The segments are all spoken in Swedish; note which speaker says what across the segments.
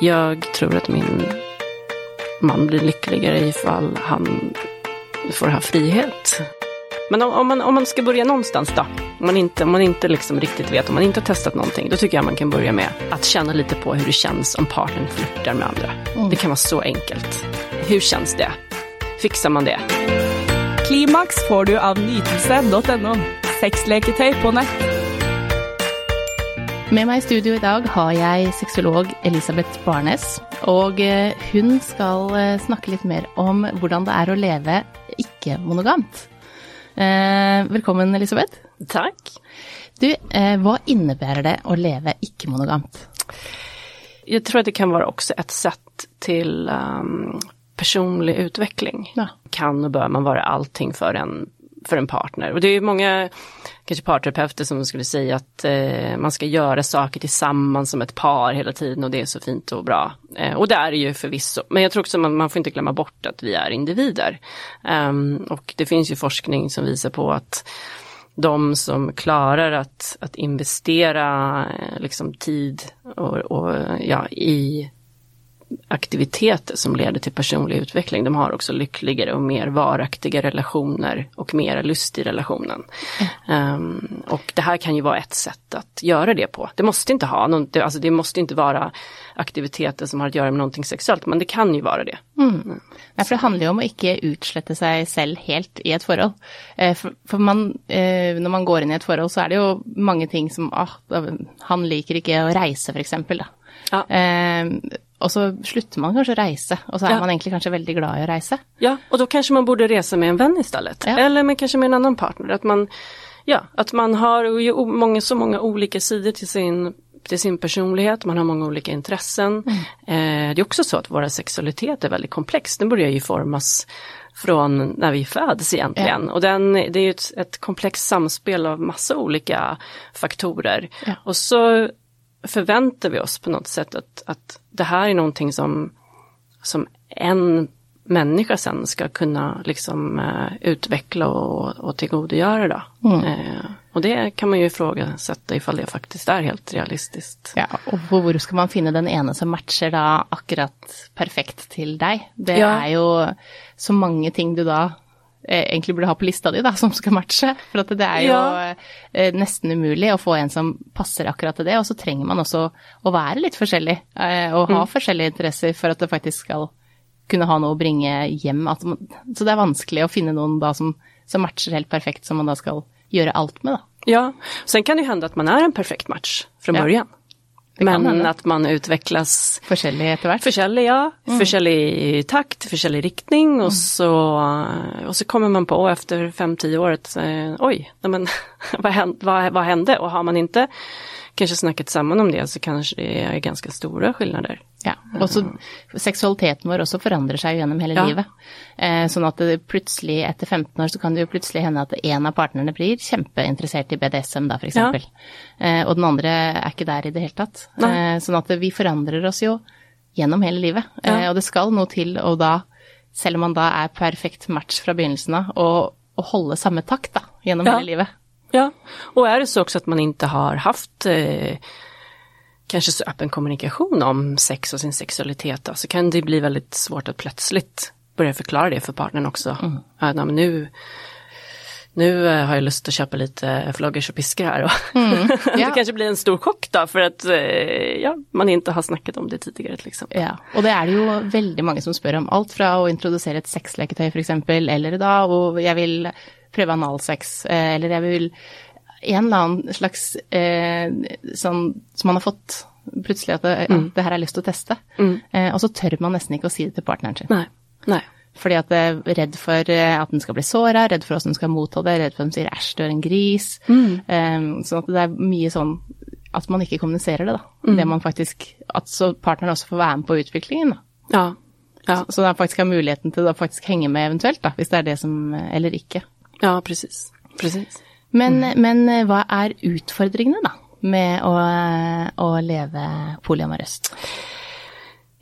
Speaker 1: Jag tror att min man blir lyckligare ifall han får ha frihet. Men om, om, man, om man ska börja någonstans då, om man inte, om man inte liksom riktigt vet, om man inte har testat någonting, då tycker jag man kan börja med att känna lite på hur det känns om partnern flörtar med andra.
Speaker 2: Mm.
Speaker 1: Det kan vara så enkelt. Hur känns det? Fixar man det?
Speaker 2: Klimax får du av nytelse.no. Sexleketøy på nett.
Speaker 3: Med meg i studio i dag har jeg sexolog Elisabeth Barnes. Og eh, hun skal eh, snakke litt mer om hvordan det er å leve ikke-monogamt. Eh, velkommen, Elisabeth.
Speaker 1: Tack.
Speaker 3: Du, hva innebærer det å leve ikke-monogamt?
Speaker 1: Jag tror att det kan vara också ett sätt till um, personlig utveckling.
Speaker 3: Ja.
Speaker 1: Kan och bör man vara allting för en, för en partner. Och det är många kanske parterapeuter som skulle säga att eh, man ska göra saker tillsammans som ett par hela tiden och det är så fint och bra. Eh, och det är det ju förvisso. Men jag tror också man, man får inte glömma bort att vi är individer. Um, och det finns ju forskning som visar på att de som klarar att, att investera eh, liksom tid och, och ja, i aktiviteter som leder till personlig utveckling, de har också lyckligare och mer varaktiga relationer och mera lust i relationen. Um, och det här kan ju vara ett sätt att göra det på. Det måste inte ha någon, det, alltså det måste inte vara aktiviteter som har att göra med någonting sexuellt, men det kan ju vara det.
Speaker 3: Nei, for det handler jo om å ikke utslette seg selv helt i et forhold. Eh, For, for man, eh, når man går inn i et forhold, så er det jo mange ting som ah, Han liker ikke å reise, for eksempel. Da.
Speaker 1: Ja.
Speaker 3: Eh, og så slutter man kanskje å reise, og så er
Speaker 1: Ja.
Speaker 3: man egentlig kanskje veldig glad i å reise.
Speaker 1: Ja, och då kanske man borde resa med en vän istället.
Speaker 3: Ja.
Speaker 1: Eller med, kanske med en annan partner. Att man, ja, att man har ju många, så många olika sidor till sin, till sin personlighet, man har många olika intressen. Eh, det är också så att våra sexualitet är väldigt komplex, den börjar ju formas från när vi föds egentligen. Och den, det är ju ett, ett komplext samspel av massa olika faktorer.
Speaker 3: Ja.
Speaker 1: Och så förväntar vi oss på något sätt att, att det här är någonting som, som en människa sen ska kunna liksom eh, utveckla och, och tillgodogöra då. Eh, och det kan man ju ifrågasätta ifall det faktiskt är helt realistiskt.
Speaker 3: Ja, og hvor hvor skal man finne den ene som matcher da akkurat perfekt til deg? Det
Speaker 1: Ja.
Speaker 3: er jo så mange ting du eh, egentlig burde ha på lista di, da, som skal matche. For at det er jo
Speaker 1: Ja.
Speaker 3: eh, nesten umulig å få en som passer akkurat til det. Og så trenger man også å være litt forskjellig, eh, og ha forskjellige interesser for at det faktisk skal kunne ha noe å bringe hjem. Så det er vanskelig å finne noen da som, som matcher helt perfekt, som man da skal gjøre alt med, da.
Speaker 1: Ja, sen kan det ju hända att man är en perfekt match från
Speaker 3: Ja.
Speaker 1: början. Men att man utvecklas
Speaker 3: Forskjellig etter hvert.
Speaker 1: Försäljlig, ja.
Speaker 3: Mm.
Speaker 1: Försäljlig takt, försäljlig riktning och, så, och så kommer man på efter fem tio år att eh, oj, nej men, vad, hände, vad, vad hände? Och har man inte kanske snackat samman om det så kanske det är ganska stora skillnader.
Speaker 3: Ja, og så seksualiteten vår også forandrer seg jo gjennom hele
Speaker 1: Ja.
Speaker 3: livet. Eh, sånn at det plutselig, etter 15 år, så kan det jo plutselig hende at en av partnerne blir kjempeinteressert i BDSM, da, for eksempel. Eh, og den andre er ikke der i det tatt.
Speaker 1: Nei.
Speaker 3: Eh, sånn at vi forandrer oss jo gjennom hele livet.
Speaker 1: Ja.
Speaker 3: Eh, og det skal noe til å da, selv om man da er perfekt match begynnelsen av, å å holde samme takt da, gjennom
Speaker 1: Ja.
Speaker 3: hele livet.
Speaker 1: Ja, och är det så också att man inte har haft eh, kanske så öppen kommunikation om sex och sin sexualitet då, så kan det bli väldigt svårt att plötsligt börja förklara det för partnern också. Ja, nej, men nu, nu eh, har jag lust att köpa lite floggers och piskor här. Och det
Speaker 3: Ja.
Speaker 1: kanske blir en stor chock då för att eh, ja, man inte har snackat om det tidigare till exempel.
Speaker 3: Ja, og det er det jo veldig mange som spør om. Alt fra å introdusere et sexleketøy f.eks., eller da og jeg vil prøve analsex, eh, eller jeg vil en eller annen slags eh, sånn som man har fått plutselig at det, ja, det her har jeg lyst til å teste. Eh, og så tør man nesten ikke å si det til partneren sin.
Speaker 1: Nej, nej.
Speaker 3: Fordi at jeg er redd for eh, at den skal bli såra, redd for hvordan den skal motta det, redd for at den sier æsj, du er en gris. Eh, sånn at det er mye sånn at man ikke kommuniserer det, da. Det man faktisk At så partneren også får være med på utviklingen, da.
Speaker 1: Ja, ja,
Speaker 3: Så da faktisk har muligheten til å faktisk henge med eventuelt, da, hvis det er det som Eller ikke.
Speaker 1: Ja precis. precis.
Speaker 3: Men, men eh, hva er utfordringene, da, med å, å leve polyamorøst?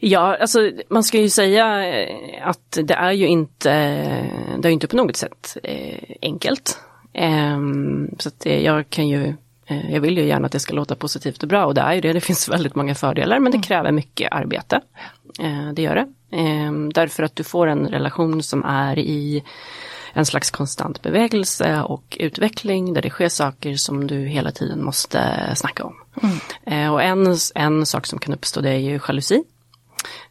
Speaker 1: Ja, alltså man ska ju säga eh, att det är ju inte, det är inte på något sätt eh, enkelt. Ehm, så att jag kan ju Eh, jag vill ju gärna att det ska låta positivt och bra och det är ju det, det finns väldigt många fördelar men det kräver mycket arbete. Eh, det gör det. Eh, därför att du får en relation som är i en slags konstant bevegelse och utveckling där det sker saker som du hela tiden måste snacka om. Mm. Och en, en sak som kan uppstå det är ju jalusi.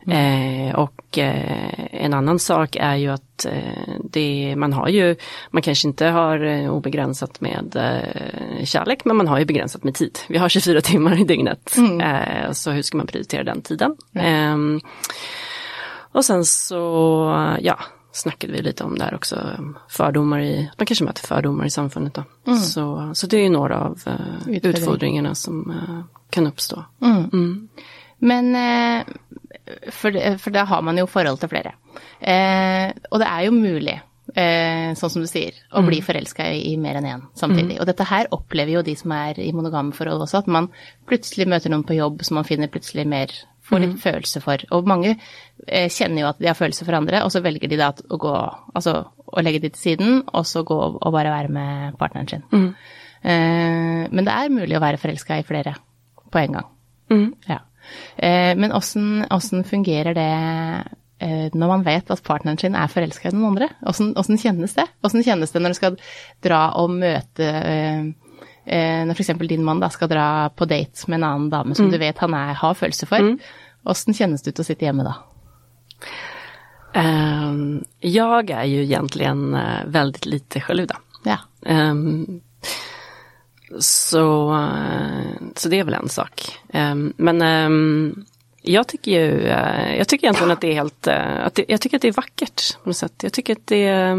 Speaker 1: Mm. Eh, och eh, en annan sak är ju att eh, det, man har ju, man kanske inte har eh, obegränsat med eh, kärlek men man har ju begränsat med tid. Vi har 24 timmar i dygnet. Mm. Eh, så hur ska man prioritera den tiden? Mm. och sen så, ja, snackade vi lite om där också, fördomar i, man kanske möter fördomar i samfundet då. Mm. Så, så det är några av utfordringarna som kan uppstå. Mm. Mm.
Speaker 3: Men for, det, for da har man jo forhold til flere. Eh, og det jo mulig, eh, sånn som du sier, å mm. bli forelska i, mer enn én samtidig. Mm. Og dette her opplever jo de som er i monogame forhold også, at man plutselig møter noen på jobb som man finner plutselig mer Får litt mm. følelse for. Og mange eh, kjenner jo at de har følelser for andre, og så velger de da å gå Altså å legge det til siden, og så gå og bare være med partneren sin. Mm. Eh, men det er mulig å være forelska i flere på en gang. Mm. Ja. Eh, men åssen fungerer det eh, når man vet at partneren sin er forelska i noen andre? Åssen kjennes det? Åssen kjennes det når du skal dra og møte eh, Når f.eks. din mann da skal dra på date med en annen dame som mm. du vet han er, har følelser for. Åssen mm. kjennes det ut å sitte hjemme da?
Speaker 1: Um, jag är ju egentligen väldigt lite jaloux. Ja. Um, så, eh, så det är väl en sak. Ehm, men jag tycker ju, eh, jag tycker egentligen att det är helt, eh, att det, jag tycker att det är vackert på något sätt. Jag tycker att det är,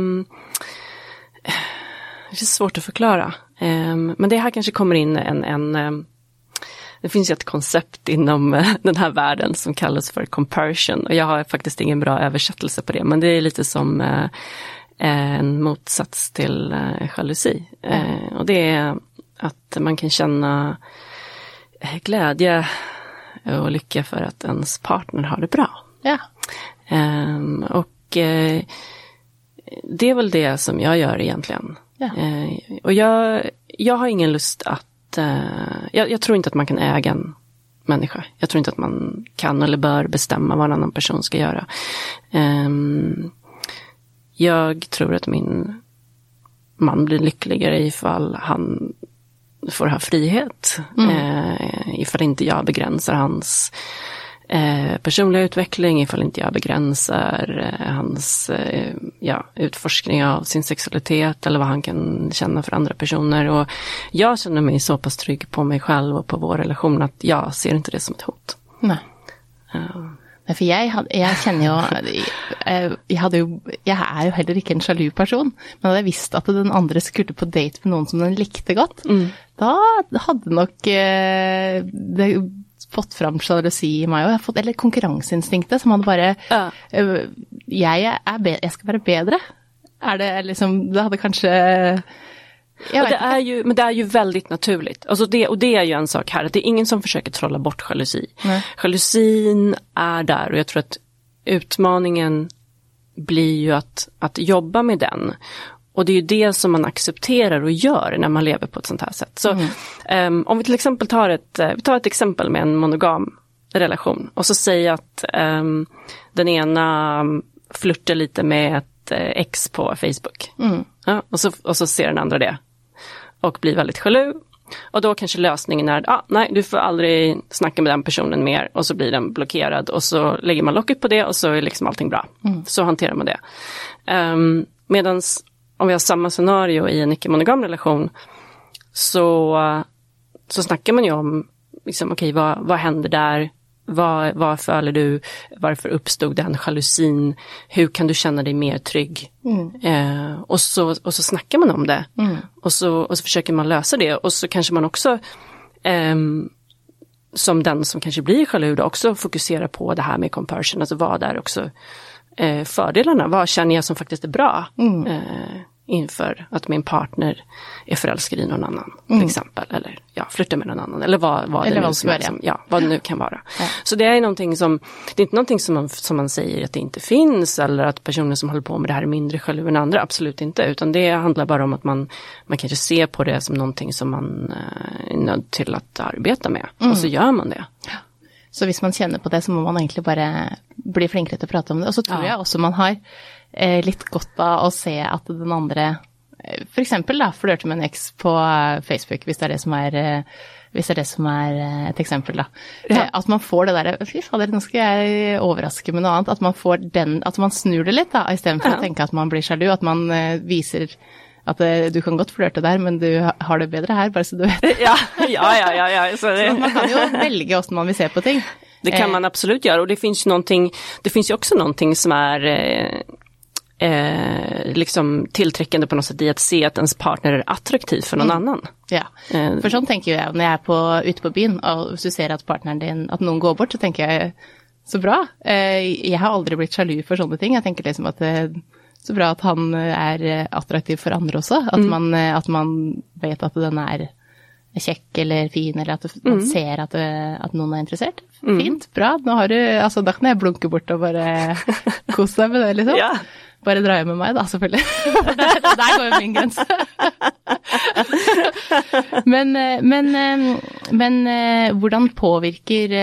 Speaker 1: det är svårt att förklara. Men det här kanske kommer in en, en det finns ju ett koncept inom den här världen som kallas för compersion och jag har faktiskt ingen bra översättelse på det men det är lite som en motsats till jalusi. Och det är att man kan känna eh, glädje och lycka för att ens partner har det bra. Ja. Um, och det är väl det som jag gör egentligen. Ja. Uh, och jag, jag har ingen lust att, uh, jag, jag, tror inte att man kan äga en människa. Jag tror inte att man kan eller bör bestämma vad en annan person ska göra. Um, jag tror att min man blir lyckligare ifall han får ha frihet. Mm. Eh, ifall inte jag begränsar hans eh, personliga utveckling, ifall inte jag begränsar eh, hans eh, ja, utforskning av sin sexualitet eller vad han kan känna för andra personer. Och jag känner mig så pass trygg på mig själv och på vår relation att jag ser inte det som ett hot.
Speaker 3: Nej. Uh. For jeg, jeg, kjenner jo jeg, hadde jo jeg er jo heller ikke en sjalu person, men hadde jeg visst at den andre skulle på date med noen som den likte godt, mm. da hadde nok eh, det fått fram sjalusi i meg òg, eller konkurranseinstinktet som hadde bare ja. Eh, jeg, er jeg skal være bedre. Er det liksom Det hadde kanskje
Speaker 1: det är ju, men det är ju väldigt naturligt. Alltså det, och det är ju en sak här, att det är ingen som försöker trolla bort jalusi. Nej. Jalusin är där och jag tror att utmaningen blir ju att, att jobba med den. Och det är ju det som man accepterar och gör när man lever på ett sånt här sätt. Så mm. um, om vi till exempel tar ett, uh, vi tar ett exempel med en monogam relation och så säger att um, den ena flörtar lite med ett uh, ex på Facebook. Mm. Ja, och, så, och så ser den andra det och blir väldigt jaloux. Och då kanske lösningen är, ah, nej du får aldrig snacka med den personen mer och så blir den blockerad och så lägger man locket på det och så är liksom allting bra. Mm. Så hanterar man det. Um, ehm, Medan om vi har samma scenario i en icke-monogam relation så, så snackar man ju om, liksom, okej okay, vad, vad händer där? Vad, vad följer du? Varför uppstod den jalusin? Hur kan du känna dig mer trygg? Mm. Eh, och, så, och så snackar man om det. Mm. Och, så, och så försöker man lösa det. Och så kanske man också, eh, som den som kanske blir jaloux, också fokuserar på det här med comparison. Alltså vad är också eh, fördelarna? Vad känner jag som faktiskt är bra? Mm. Eh, inför att min partner är förälskad i någon annan till exempel. Eller ja, flyttar med någon annan eller vad, vad
Speaker 3: Eller
Speaker 1: det nu som är, som, ja, vad det nu kan vara. Så det är någonting som, det är inte någonting som man, som man säger att det inte finns eller att personer som håller på med det här är mindre själva än andra, absolut inte. Utan det handlar bara om att man, man kanske ser på det som någonting som man eh, är nödd till att arbeta med. Och så gör man det.
Speaker 3: Så hvis man kjenner på det, så må man egentlig bare bli flinkere til å prate om det. Og så tror
Speaker 1: Ja.
Speaker 3: jeg også man har eh, litt godt av å se at den andre eh, da, flørter med en eks på eh, Facebook, hvis det er det som er eh, hvis det er det som er et eksempel, da. Eh, At man får det derre Fy fader, nå skal jeg overraske med noe annet. At man får den At man snur det litt, da, istedenfor
Speaker 1: Ja.
Speaker 3: å tenke at man blir sjalu. At man viser at du kan godt flørte der, men du ha- har det bedre her, bare så du vet.
Speaker 1: Ja, ja, ja, ja, ja. Så det,
Speaker 3: Man kan jo velge åssen man vil se på ting.
Speaker 1: Det kan
Speaker 3: Eh,
Speaker 1: man absolut göra och det finns ju någonting, det finns ju också någonting som är eh, eh, liksom tillträckande på något sätt i att se att ens partner är attraktiv för någon annan.
Speaker 3: Ja,
Speaker 1: Eh,
Speaker 3: for sånn tenker jo jeg når jeg er på, ute på og hvis du ser at partneren din, at noen går bort, så tenker jeg så bra. Eh, Jeg har aldri blitt sjalu for sånne ting. Jeg tenker liksom at eh, så bra at han eh, er eh, attraktiv for andre også. At, man, eh, at man vet at den er kjekk eller fin, eller at man ser at, eh, at noen er interessert. Fint, bra. Nå har du Altså, da kan jeg blunke bort og bare kose deg med det, liksom.
Speaker 1: Ja.
Speaker 3: Bare dra hjem med meg, da, selvfølgelig. For der, der går jo min grense. men, eh, men, eh, men hvordan påvirker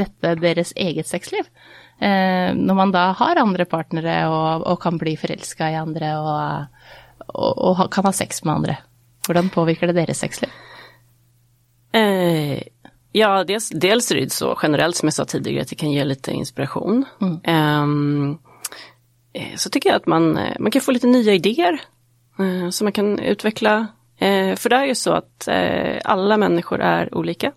Speaker 3: dette deres eget sexliv? Når man da har andre partnere og, og kan bli forelska i andre og, og, og kan ha sex med andre. Hvordan påvirker det deres sexliv?
Speaker 1: Eh, ja, dels, dels är det så generellt som jag sa tidigare att det kan ge lite inspiration. Ehm, eh, så tycker jag att man, eh, man kan få lite nya idéer eh, som man kan utveckla. Eh, för det är ju så att eh, alla människor är olika.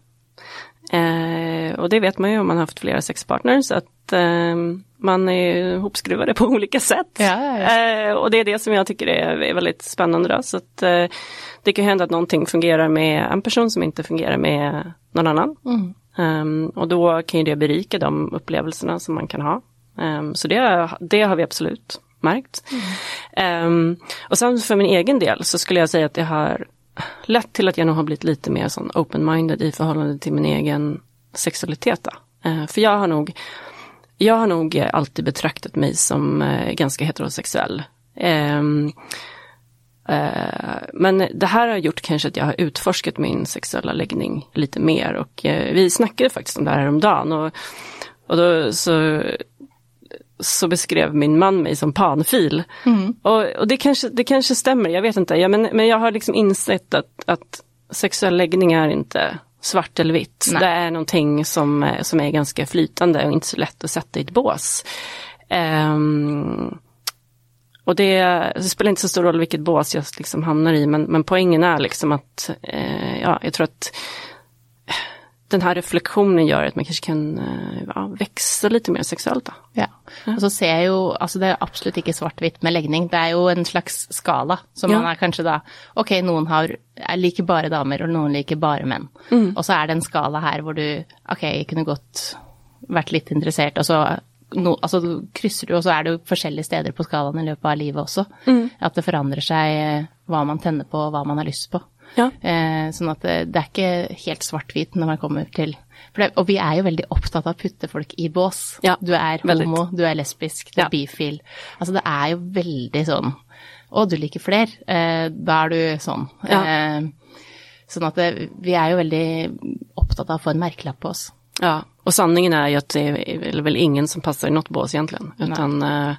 Speaker 1: Och det vet man ju om man har haft flera sexpartners att eh, man är ihopskruvade på olika sätt.
Speaker 3: Ja, ja,
Speaker 1: och det är det som jag tycker är, väldigt spännande. Då. Så att, det kan hända att någonting fungerar med en person som inte fungerar med någon annan. Ehm, och då kan ju det berika de upplevelserna som man kan ha. Ehm, så det, det har vi absolut märkt. Ehm, och sen för min egen del så skulle jag säga att det har lett till att jag nog har blivit lite mer sån open-minded i förhållande till min egen sexualitet. Eh, för jag har nog jag har nog alltid betraktat mig som eh, ganska heterosexuell. Eh, men det här har gjort kanske att jag har utforskat min sexuella läggning lite mer och eh, vi snackade faktiskt om det här häromdagen och, och då så, så beskrev min man mig som panfil. Och, och det, kanske, det kanske stämmer, jag vet inte. Ja, men, men jag har liksom insett att, att sexuell läggning är inte svart eller vitt.
Speaker 3: Nej.
Speaker 1: Det är någonting som, eh, som är ganska flytande och inte så lätt att sätta i ett bås. Ehm, och det, det spelar inte så stor roll vilket bås jag liksom hamnar i, men, men poängen är liksom att, eh, ja, jag tror att den här reflektionen gör att man kanske kan eh, ja, växa lite mer sexuellt. Då.
Speaker 3: Ja. Og så ser jeg jo Altså, det er absolutt ikke svart-hvitt med legning. Det er jo en slags skala. Så
Speaker 1: Ja.
Speaker 3: man er kanskje da Ok, noen har, er liker bare damer, og noen liker bare menn. Og så er det en skala her hvor du Ok, jeg kunne godt vært litt interessert, og så no, altså, krysser du, og så er det jo forskjellige steder på skalaen i løpet av livet også. At det forandrer seg eh, hva man tenner på, og hva man har lyst på.
Speaker 1: Ja.
Speaker 3: Eh, sånn at det, det er ikke helt svart-hvit når man kommer til det, Og vi er jo veldig opptatt av å putte folk i bås.
Speaker 1: Ja,
Speaker 3: du er
Speaker 1: veldig.
Speaker 3: homo, du er lesbisk, du er
Speaker 1: Ja.
Speaker 3: bifil. Altså det er jo veldig sånn Å, du liker fler. Eh, da er du sånn.
Speaker 1: Ja.
Speaker 3: Eh, sånn at det, vi er jo veldig opptatt av å få en merkelapp på oss.
Speaker 1: Ja, och sanningen är ju att det är väl ingen som passar i något bås egentligen, utan eh,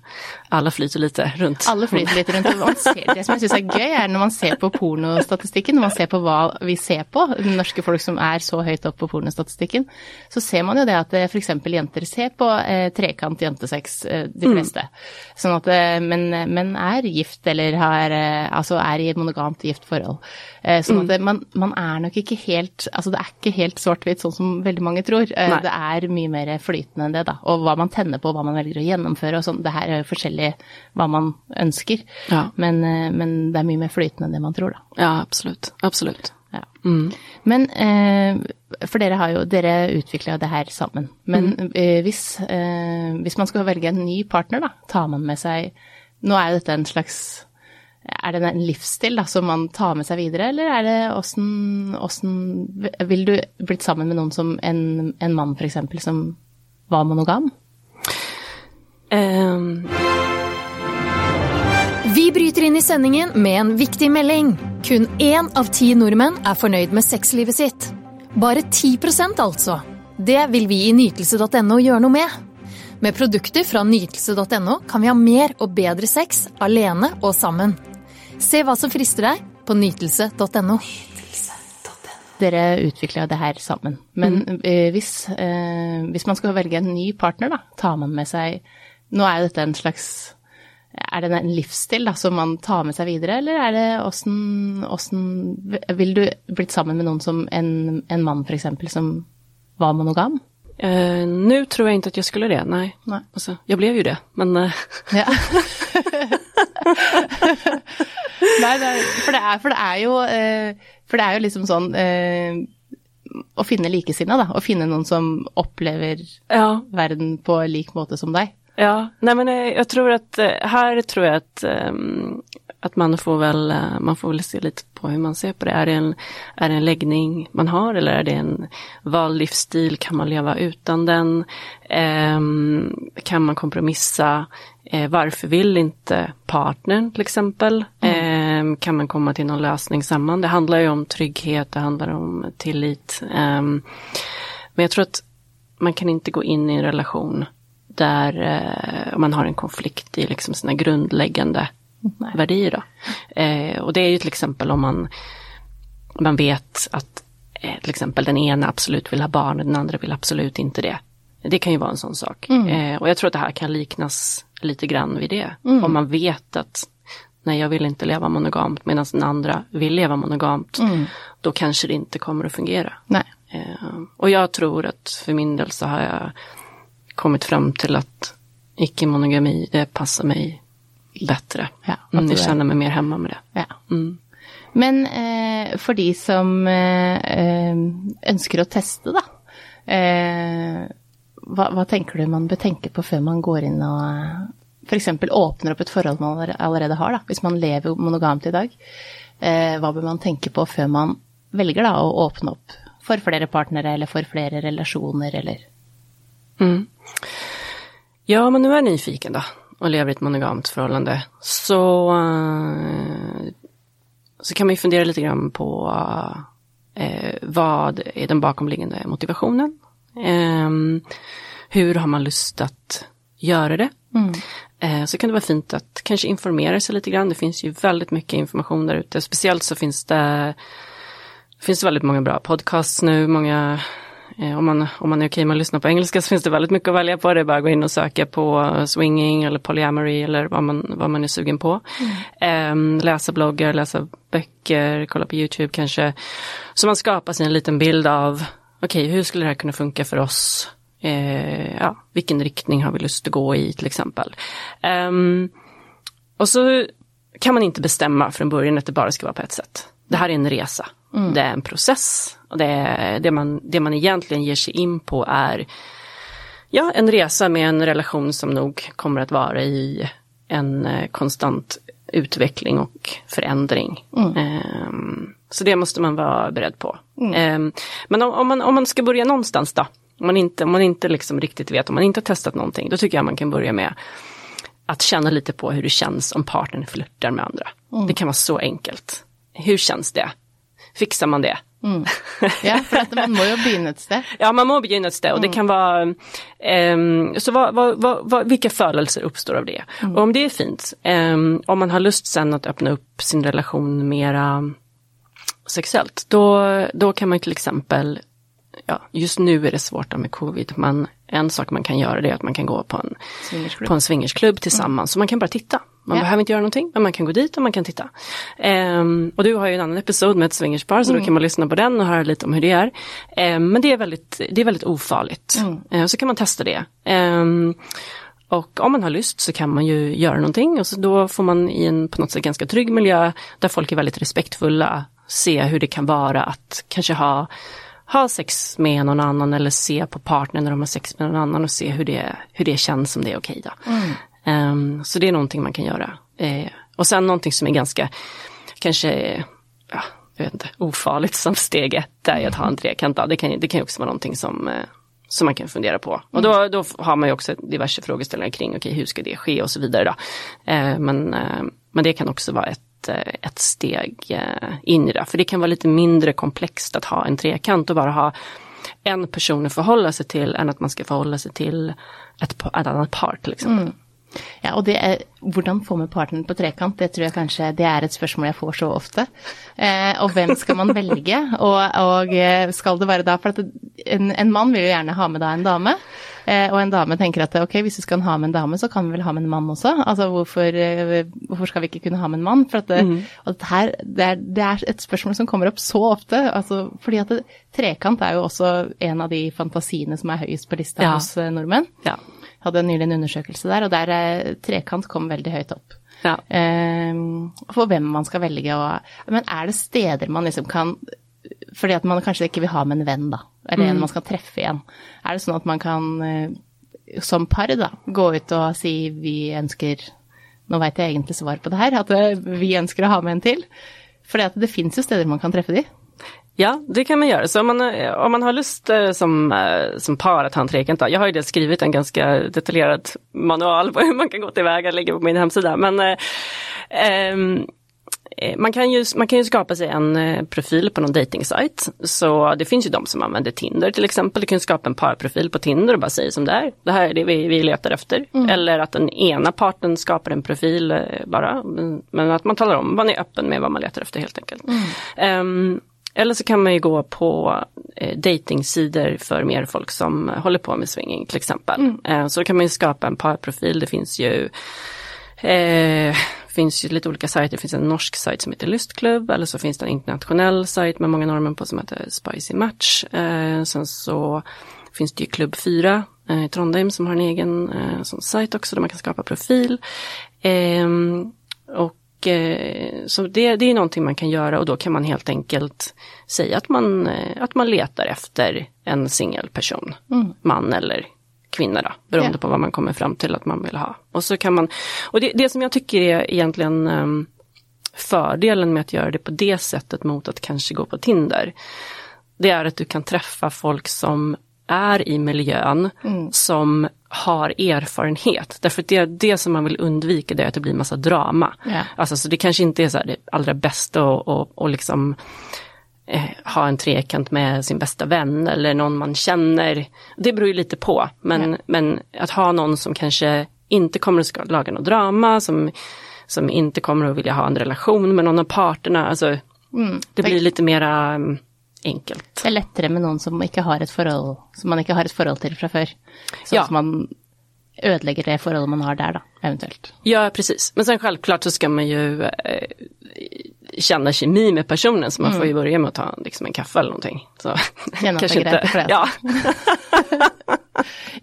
Speaker 1: alla flyter lite runt.
Speaker 3: Alle flyter litt rundt. og Man ser, det som jeg syns er gøy, er når man ser på pornostatistikken, når man ser på hva vi ser på, norske folk som er så høyt opp på pornostatistikken, så ser man jo det at f.eks. jenter ser på eh, trekant jentesex, eh, de fleste. Sånn at eh, men, men er gift eller har eh, Altså er i et monogamt gift forhold. Eh, sånn at det, man, man er nok ikke helt Altså det er ikke helt svart-hvitt sånn som veldig mange tror. Eh, er mye mer flytende enn det, da. Og hva man tenner på, hva man velger å gjennomføre og sånn. Det her er jo forskjellig hva man ønsker.
Speaker 1: Ja.
Speaker 3: Men, eh, men det er mye mer flytende enn det man tror, da.
Speaker 1: Ja, absolut, absolut.
Speaker 3: Ja. Men eh, for dere har jo Dere utvikla det her sammen. Men eh, hvis, hvis man skal velge en ny partner, da, tar man med seg Nå er jo dette en slags är det en livsstil da, som man tar med sig vidare eller är det åssen, åssen Vill du blitt sammen med någon som en, en man f.eks. som var monogam?
Speaker 1: Um,
Speaker 4: Vi bryter inn i sendingen med en viktig melding. Kun én av ti nordmenn er fornøyd med sexlivet sitt. Bare 10 altså. Det vil vi i nytelse.no gjøre noe med. Med produkter fra nytelse.no kan vi ha mer og bedre sex alene og sammen. Se hva som frister deg på nytelse.no.
Speaker 3: Dere utvikler jo det her sammen. Men eh, hvis, eh, hvis man skal velge en ny partner, da, tar man med seg Nå er jo dette en slags Er det en livsstil da, som man tar med seg videre, eller er det åssen, åssen Vil du blitt sammen med noen som en, en mann f.eks. som var monogam?
Speaker 1: eh, nu tror jag inte att jag skulle det, nej.
Speaker 3: Nej.
Speaker 1: Alltså, jag blev ju det, men eh,
Speaker 3: Ja. Nei, det er, for, det er, for det er jo eh, For det er jo liksom sånn eh, Å finne likesinnede, da. Å finne noen som opplever
Speaker 1: ja,
Speaker 3: verden på lik måte som deg.
Speaker 1: Ja, nej men eh, jag tror att eh, här tror jag att, ehm, att man får väl, eh, man får väl se lite på hur man ser på det. Är det en, är det en läggning man har eller är det en vald livsstil? Kan man leva utan den? Ehm, kan man kompromissa? Eh, varför vill inte partnern till exempel? Ehm, kan man komma till någon lösning samman? Det handlar ju om trygghet, det handlar om tillit. Ehm, men jag tror att man kan inte gå in i en relation där eh, man har en konflikt i liksom sina grundläggande
Speaker 3: Nej.
Speaker 1: värdier. Då. Eh, och det är ju till exempel om man, man vet att eh, till exempel den ena absolut vill ha barn och den andra vill absolut inte det. Det kan ju vara en sån sak. Eh, och jag tror att det här kan liknas lite grann vid det. Om man vet att nej jag vill inte leva monogamt medan den andra vill leva monogamt. Då kanske det inte kommer att fungera. Eh, och jag tror att för min del så har jag kommit fram till att icke-monogami, det passar mig bättre.
Speaker 3: Ja, att
Speaker 1: mm,
Speaker 3: är-
Speaker 1: känner mig mer hemma med det.
Speaker 3: Ja.
Speaker 1: Mm.
Speaker 3: Men eh, for de som eh, eh, ønsker å teste, da. Eh, hva, hva tenker du man bør tenke på før man går inn og f.eks. åpner opp et forhold man aller- allerede har, da, hvis man lever monogamt i dag? Eh, hva bør man tenke på før man velger da, å åpne opp for flere partnere eller for flere relasjoner, eller
Speaker 1: Mm. Ja, men nu är jag nyfiken då och lever i ett monogamt förhållande. Så, eh, så kan man ju fundera lite grann på eh, vad är den bakomliggande motivationen? Ehm, hur har man lust att göra det? Eh, så kan det vara fint att kanske informera sig lite grann. Det finns ju väldigt mycket information där ute. Speciellt så finns det, finns det väldigt många bra podcasts nu. Många, eh, om, man, om man är okej med att lyssna på engelska så finns det väldigt mycket att välja på. Det är bara att gå in och söka på swinging eller polyamory eller vad man, vad man är sugen på. Eh, läsa bloggar, läsa böcker, kolla på YouTube kanske. Så man skapar sig en liten bild av, okej hur skulle det här kunna funka för oss? Eh, ja, vilken riktning har vi lust att gå i till exempel. Ehm, och så kan man inte bestämma från början att det bara ska vara på ett sätt. Det här är en resa. Det är en process. Och det, det, man, det man egentligen ger sig in på är ja, en resa med en relation som nog kommer att vara i en eh, konstant utveckling och förändring. Ehm, så det måste man vara beredd på. Ehm, men om, om, man, om man ska börja någonstans då, om man inte, om man inte liksom riktigt vet, om man inte har testat någonting, då tycker jag man kan börja med att känna lite på hur det känns om partnern flörtar med andra. Det kan vara så enkelt. Hur känns det? Fixar man det?
Speaker 3: Ja, for at man må jo begynne et sted.
Speaker 1: Ja, man må begynna ett ställe och det kan vara, ehm, så vad, vad, vad, vilka födelser uppstår av det? Och om det är fint, ehm, om man har lust sen att öppna upp sin relation mera sexuellt, då, då kan man till exempel, ja, just nu är det svårt med covid, men en sak man kan göra det är att man kan gå på en, på en swingersklubb tillsammans, så man kan bara titta. Man
Speaker 3: Ja.
Speaker 1: behöver inte göra någonting, men man kan gå dit och man kan titta. Ehm, och du har ju en annan episod med ett swingerspar, så då kan man lyssna på den och höra lite om hur det är. Ehm, men det är väldigt, det är väldigt ofarligt. Ehm, så kan man testa det. Ehm, och om man har lust så kan man ju göra någonting och så då får man i en på något sätt ganska trygg miljö där folk är väldigt respektfulla se hur det kan vara att kanske ha, ha sex med någon annan eller se på partnern när de har sex med någon annan och se hur det, hur det känns om det är okej då. Um, så det är någonting man kan göra. Uh, Och sen någonting som är ganska, kanske, ja, jag vet inte, ofarligt som steg ett är att ha en trekant. Det kan, det kan ju också vara någonting som, eh, som man kan fundera på. Och då, då har man ju också diverse frågeställningar kring, okej okay, hur ska det ske och så vidare. Då. Uh, men, uh, men det kan också vara ett, ett steg in i det. För det kan vara lite mindre komplext att ha en trekant och bara ha en person att förhålla sig till än att man ska förhålla sig till ett, ett annat par till exempel. Mm.
Speaker 3: Ja, og det er hvordan få med partneren på trekant, det tror jeg kanskje det er et spørsmål jeg får så ofte. Eh, og hvem skal man velge, og, og, eh, skal det være da For en, en, mann vil jo gjerne ha med da en dame. Eh, og en dame tenker at ok, hvis vi skal ha med en dame, så kan vi vel ha med en mann også. Altså hvorfor, eh, hvorfor skal vi ikke kunne ha med en mann? For det, mm. og det, her, det, er, det, er, et spørsmål som kommer opp så ofte. Altså, fordi at trekant er jo også en av de fantasiene som er høyest på lista ja. hos eh, nordmenn. Ja. Hadde nylig en undersøkelse der, og der eh, trekant kom veldig høyt opp. Ja. Um, for hvem man skal velge og Men er det steder man liksom kan fordi at man kanskje ikke vil ha med en venn, da. Eller en mm. man skal treffe igjen. Er det sånn at man kan, eh, som par, da, gå ut og si vi ønsker Nå veit jeg egentlig svar på det her, at eh, vi ønsker å ha med en til. Fordi at det fins jo steder man kan treffe de.
Speaker 1: Ja, det kan man göra. Så om man, eh, om man har lust som, som par att ha en trekant, jag har ju dels skrivit en ganska detaljerad manual på hur man kan gå tillväga, ligger på min hemsida. Men eh, Eh, man kan, ju, man kan ju skapa sig en eh, profil på någon datingsajt. Så det finns ju de som använder Tinder till exempel. Du kan skapa en parprofil på Tinder och bara säga som det är. Det här är det vi, vi letar efter. Mm. Eller att den ena parten skapar en profil eh, bara. Men att man talar om, man är öppen med vad man letar efter helt enkelt. Mm. Um, eller så kan man ju gå på eh, datingsidor för mer folk som håller på med swinging till exempel. Mm. Eh, så kan man ju skapa en parprofil. Det finns ju eh, finns ju lite olika sajter. Det finns en norsk sajt som heter Lystklubb eller så finns det en internationell sajt med många normer på som heter Spicy Match. Eh, sen så finns det ju Klubb 4 eh, i Trondheim som har en egen eh, sån sajt också där man kan skapa profil. Ehm, och eh, så det, det är någonting man kan göra och då kan man helt enkelt säga att man, eh, att man letar efter en singelperson, mm. man eller kvinna då, beroende yeah. på vad man kommer fram till att man vill ha. Och så kan man, och det, det som jag tycker är egentligen um, fördelen med att göra det på det sättet mot att kanske gå på Tinder. Det är att du kan träffa folk som är i miljön mm. som har erfarenhet. Därför att det, det som man vill undvika det är att det blir massa drama. Yeah. Alltså så det kanske inte är så det allra bästa och, och, och liksom eh, ha en trekant med sin bästa vän eller någon man känner. Det beror ju lite på, men, ja. men att ha någon som kanske inte kommer att laga något drama, som, som inte kommer att vilja ha en relation med någon av parterna. Alltså, mm. Det blir lite mera um, enkelt.
Speaker 3: Det är lättare med någon som inte har ett förhåll, som man inte har ett förhåll till från förr. Så ja. att man ödelägger det förhåll man har där då, eventuellt.
Speaker 1: Ja, precis. Men sen självklart så ska man ju eh, känna kemi med personen så man mm. får ju börja med att ta liksom en kaffe eller någonting. Så,
Speaker 3: kanske inte. För det. Ja.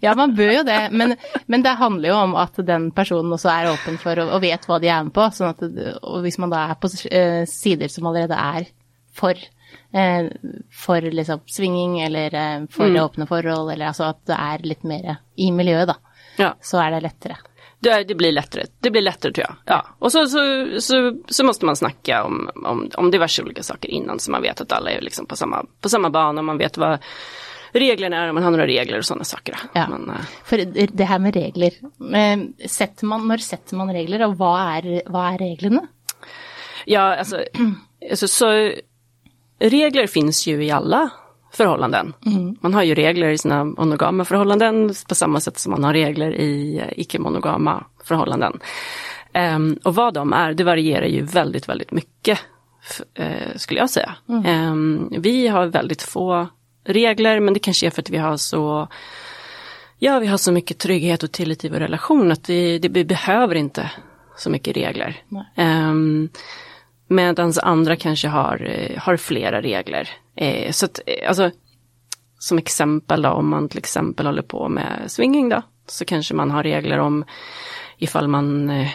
Speaker 3: ja, man bör ju det, men, men det handlar ju om att den personen också är öppen för och, och vet vad de är med på. Så att, och om man då är på eh, sidor som redan är för eh, för liksom swinging eller eh, för mm. öppna förhåll eller alltså att det är lite mer i miljö då. Ja. Så är det lättare.
Speaker 1: Det, det, blir lättare, det blir lättare tror jag. Ja. Och så, så, så, så måste man snacka om, om, om diverse olika saker innan så man vet att alla är liksom på samma, på samma bana man vet vad reglerna är, om man har några regler och sådana saker.
Speaker 3: Ja. Men, uh... För det här med regler, sätter man, när sätter man regler och vad är, vad är reglerna?
Speaker 1: Ja, alltså, alltså så, regler finns ju i alla förhållanden. Mm. Man har ju regler i sina monogama förhållanden på samma sätt som man har regler i icke-monogama förhållanden. Um, och vad de är, det varierar ju väldigt, väldigt mycket uh, skulle jag säga. Mm. Um, vi har väldigt få regler men det kanske är för att vi har så Ja, vi har så mycket trygghet och tillit i vår relation att vi, det, vi behöver inte så mycket regler. Um, Medan andra kanske har, eh, har flera regler. Eh, så att, eh, alltså, som exempel då, om man till exempel håller på med swinging då, så kanske man har regler om ifall man eh,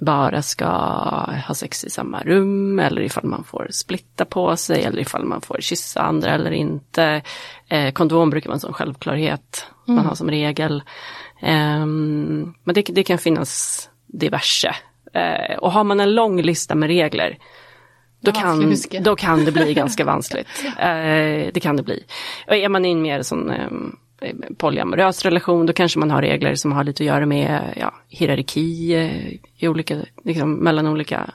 Speaker 1: bara ska ha sex i samma rum eller ifall man får splitta på sig eller ifall man får kyssa andra eller inte. Eh, kondom brukar en sån självklarhet mm. man har som regel. Eh, men det, det, kan finnas diverse Eh, och har man en lång lista med regler, då kan, då kan det bli ganska vanskligt. Eh, det kan det bli. Och är man i en mer sån eh, polyamorös relation, då kanske man har regler som har lite att göra med ja, hierarki eh, i olika, liksom, mellan olika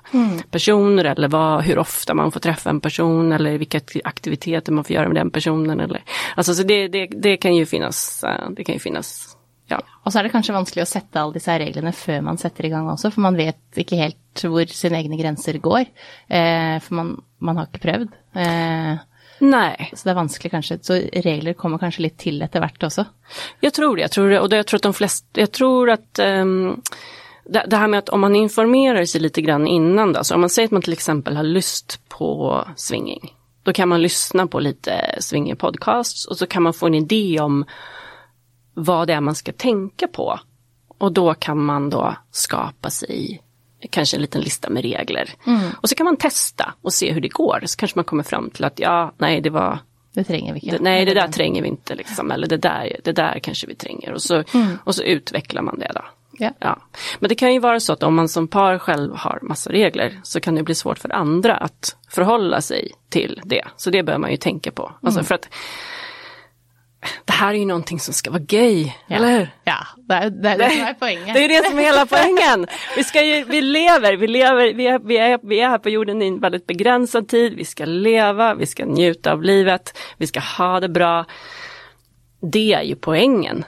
Speaker 1: personer eller vad, hur ofta man får träffa en person eller vilka aktiviteter man får göra med den personen. Eller, alltså, så det, det, det kan ju finnas, eh, det kan ju finnas ja,
Speaker 3: Og så er det kanskje vanskelig å sette alle disse reglene før man setter i gang også, for man vet ikke helt hvor sine egne grenser går. Eh, for man, man har ikke prøvd. Eh,
Speaker 1: nej.
Speaker 3: så det er vanskelig kanskje. Så regler kommer kanskje litt til etter hvert også.
Speaker 1: Jag tror det, jag tror det. Och det, jag tror att de flesta, jag tror att ehm, det, det här med att om man informerar sig lite grann innan då, så om man säger att man till exempel har lust på swinging, då kan man lyssna på lite swinger podcasts och så kan man få en idé om vad det är man ska tänka på. Och då kan man då skapa sig kanske en liten lista med regler. Och så kan man testa och se hur det går. Så kanske man kommer fram till att ja, nej det var
Speaker 3: Det trenger vi
Speaker 1: det, nej, det där tränger vi inte liksom, eller det där, det där kanske vi tränger och så, och så utvecklar man det då.
Speaker 3: Ja.
Speaker 1: Ja. Men det kan ju vara så att om man som par själv har massa regler så kan det bli svårt för andra att förhålla sig till det. Så det bör man ju tänka på. Alltså för att det här är ju någonting som ska vara gay, eller hur?
Speaker 3: Ja, det det, det som er poenget.
Speaker 1: Det är det som är hela poängen. Vi, ska ju, vi lever, vi lever, vi är, vi, är, vi är här på jorden i en väldigt begränsad tid. Vi ska leva, vi ska njuta av livet, vi ska ha det bra. Det är ju poängen.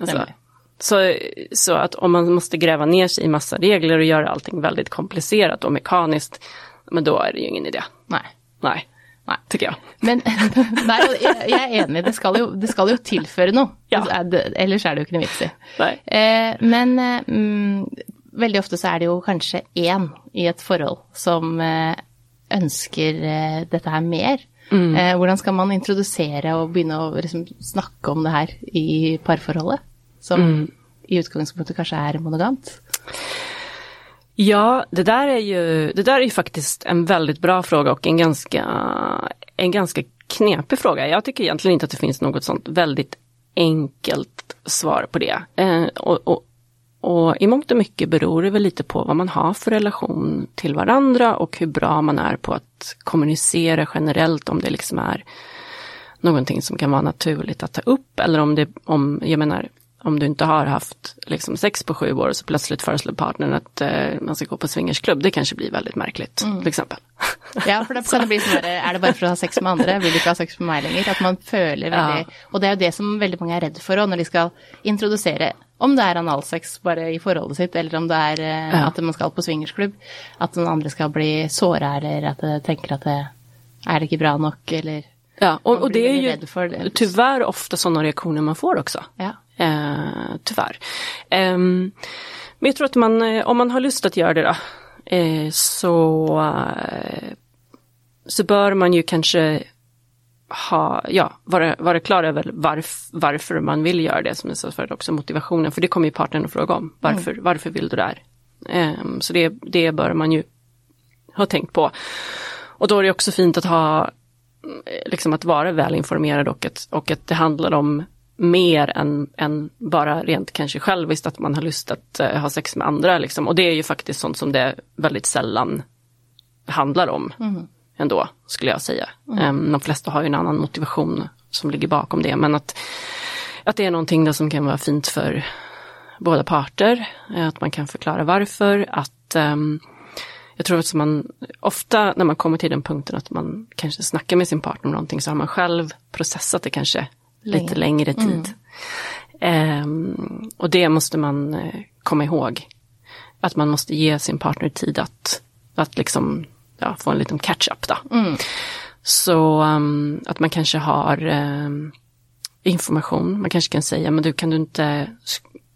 Speaker 1: Alltså,
Speaker 3: Nej,
Speaker 1: så, så att om man måste gräva ner sig i massa regler och göra allting väldigt komplicerat och mekaniskt, men då är det ju ingen idé.
Speaker 3: Nei.
Speaker 1: Nej,
Speaker 3: Nei.
Speaker 1: tycker jag.
Speaker 3: Men nei, jeg, er enig, det skal jo, det skal jo tilføre noe.
Speaker 1: Ja.
Speaker 3: Er Ellers er det jo ikke noe vits i. Eh, men eh, mm, veldig ofte så er det jo kanskje én i et forhold som eh, ønsker eh, dette her mer. Eh, hvordan skal man introdusere og begynne å liksom, snakke om det her i parforholdet? Som i utgangspunktet kanskje er monogamt.
Speaker 1: Ja, det där är ju, det där är ju faktiskt en väldigt bra fråga och en ganska, en ganska knepig fråga. Jag tycker egentligen inte att det finns något sånt väldigt enkelt svar på det. Eh, och, och, och i mångt och mycket beror det väl lite på vad man har för relation till varandra och hur bra man är på att kommunicera generellt om det liksom är någonting som kan vara naturligt att ta upp eller om det, om, jag menar, om du inte har haft liksom, sex på sju år och så plötsligt föreslår partnern att eh, man ska gå på swingersklubb, det kanske blir väldigt märkligt till exempel.
Speaker 3: Ja, for da kan det bli sånn er det bare for å ha sex med andre, vil du ikke ha sex med meg lenger? At man føler veldig Og det er jo det som veldig mange er redd for òg, når de skal introdusere om det er analsex bare i forholdet sitt, eller om det er eh,
Speaker 1: Ja.
Speaker 3: at man skal på swingersklubb, at den andre skal bli såra, eller at de tenker at det er det ikke bra nok, eller
Speaker 1: Ja, och, och det är
Speaker 3: väldigt
Speaker 1: ju
Speaker 3: för det.
Speaker 1: tyvärr ofta sådana reaktioner man får också.
Speaker 3: Ja.
Speaker 1: Eh, tyvärr. Ehm, men jag tror att man, eh, om man har lust att göra det då, eh, så, eh, så bör man ju kanske ha, ja, vara, vara klar över varf, varför man vill göra det, som jag sa förut också, motivationen, för det kommer ju partnern att fråga om. Varför, varför vill du det här? Ehm, så det, det bör man ju ha tänkt på. Och då är det också fint att ha, eh, liksom att vara väl informerad och att, och att det handlar om mer än, än bara rent kanske själviskt att man har lust att eh, ha sex med andra. Liksom. Och det är ju faktiskt sånt som det väldigt sällan handlar om ändå, skulle jag säga. Em, de flesta har ju en annan motivation som ligger bakom det, men att, att det är någonting där som kan vara fint för båda parter, eh, att man kan förklara varför, att ehm, jag tror att man ofta när man kommer till den punkten att man kanske snackar med sin partner om någonting så har man själv processat det kanske lite längre tid. Ehm, och det måste man eh, komma ihåg. Att man måste ge sin partner tid att, att liksom, ja, få en liten catch-up. Då. Så um, att man kanske har um, information. Man kanske kan säga, men du kan du inte,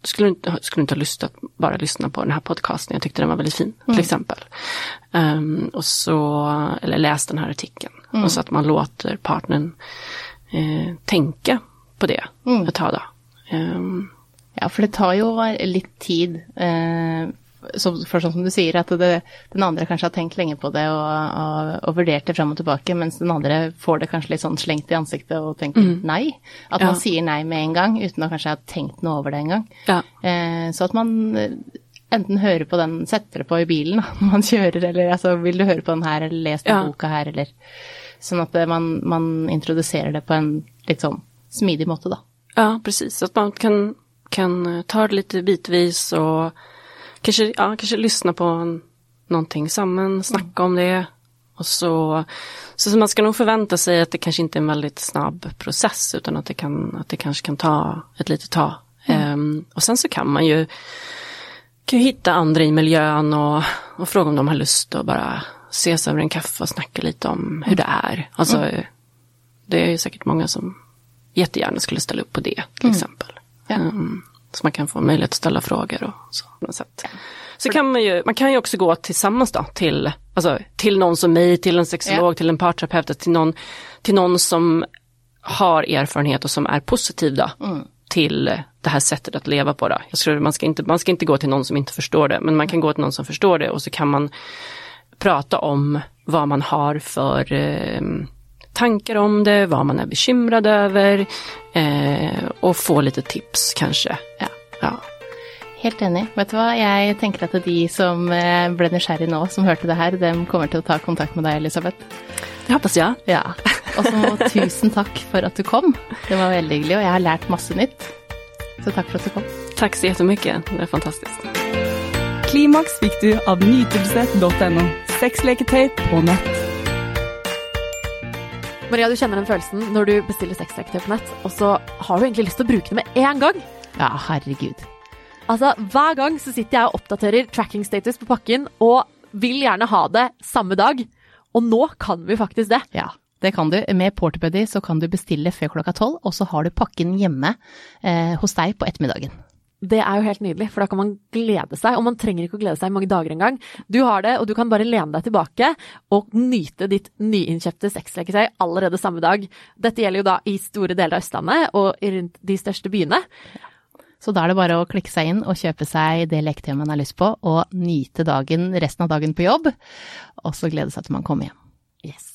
Speaker 1: skulle du inte, skulle du inte ha lust att bara lyssna på den här podcasten? Jag tyckte den var väldigt fin, till exempel. Um, och så, eller läs den här artikeln. Och så att man låter partnern eh, tänka på det ett tag. Då. Ehm,
Speaker 3: Ja, for det tar jo litt tid. Eh, for sånn som du sier, at det, den andre kanskje har tenkt lenge på det og, og, og vurdert det fram og tilbake, mens den andre får det kanskje litt sånn slengt i ansiktet og tenker nei. At man
Speaker 1: Ja.
Speaker 3: sier nei med en gang, uten å kanskje ha tenkt noe over det en gang.
Speaker 1: ja.
Speaker 3: Eh, så at man eh, enten høre på den, sette det på i bilen når man kjører, eller altså vil du høre på den her, eller lese den
Speaker 1: Ja.
Speaker 3: boka her, eller Sånn at eh, man, man introduserer det på en sånn smidig måte, da.
Speaker 1: Ja, precis. Så att man kan, kan eh, ta det lite bitvis och kanske, ja, kanske lyssna på en, någonting samman, snacka om det. Och så, så man ska nog förvänta sig att det kanske inte är en väldigt snabb process utan att det, kan, att det kanske kan ta ett litet tag. Ehm, och sen så kan man ju, kan ju hitta andra i miljön och, och fråga om de har lust att bara ses över en kaffe och snacka lite om hur det är. Alltså, det är ju säkert många som jättegärna skulle ställa upp på det till exempel.
Speaker 3: Ja.
Speaker 1: Mm, så man kan få möjlighet att ställa frågor och så. på något sätt. Så kan man ju, man kan ju också gå tillsammans då till, alltså, till någon som mig, till en sexolog,
Speaker 3: Ja.
Speaker 1: till en parterapeut, till någon, till någon som har erfarenhet och som är positiv då, till det här sättet att leva på. Då. Jag tror man ska, inte, man ska inte gå till någon som inte förstår det, men man kan gå till någon som förstår det och så kan man prata om vad man har för eh, tankar om det, vad man är bekymrad över eh, och få lite tips kanske.
Speaker 3: Ja.
Speaker 1: Ja.
Speaker 3: Helt enig. Vet du hva, jeg tenker at de som eh, ble nysgjerrig nå, som hørte det her, dem kommer å ta kontakt med deg, Elisabeth.
Speaker 1: Det hoppas jag.
Speaker 3: Ja. Og så tusen takk for at du kom. Det var veldig hyggelig, og jeg har lært masse nytt. Så takk for at du kom.
Speaker 1: Tack så jättemycket, det är fantastiskt.
Speaker 2: Klimaks fikk du av nytelse.no. Sexleketøy på nett.
Speaker 5: Maria, du kjenner den følelsen når du bestiller sexleketøy på nett, og så har du egentlig lyst til å bruke det med en gang.
Speaker 3: Ja, herregud.
Speaker 5: Altså, Hver gang så sitter jeg og oppdaterer tracking status på pakken og vil gjerne ha det samme dag. Og nå kan vi faktisk det.
Speaker 3: Ja, det kan du. Med Porterbuddy så kan du bestille før klokka tolv, og så har du pakken hjemme eh, hos deg på ettermiddagen.
Speaker 5: Det er jo helt nydelig, for da kan man glede seg. Og man trenger ikke å glede seg i mange dager engang. Du har det, og du kan bare lene deg tilbake og nyte ditt nyinnkjøpte sexleketøy allerede samme dag. Dette gjelder jo da i store deler av Østlandet og rundt de største byene.
Speaker 3: Så da er det bare å klikke seg inn og kjøpe seg det leketøyet man har lyst på, og nyte dagen, resten av dagen på jobb, og så glede seg til man kommer hjem.
Speaker 5: Yes.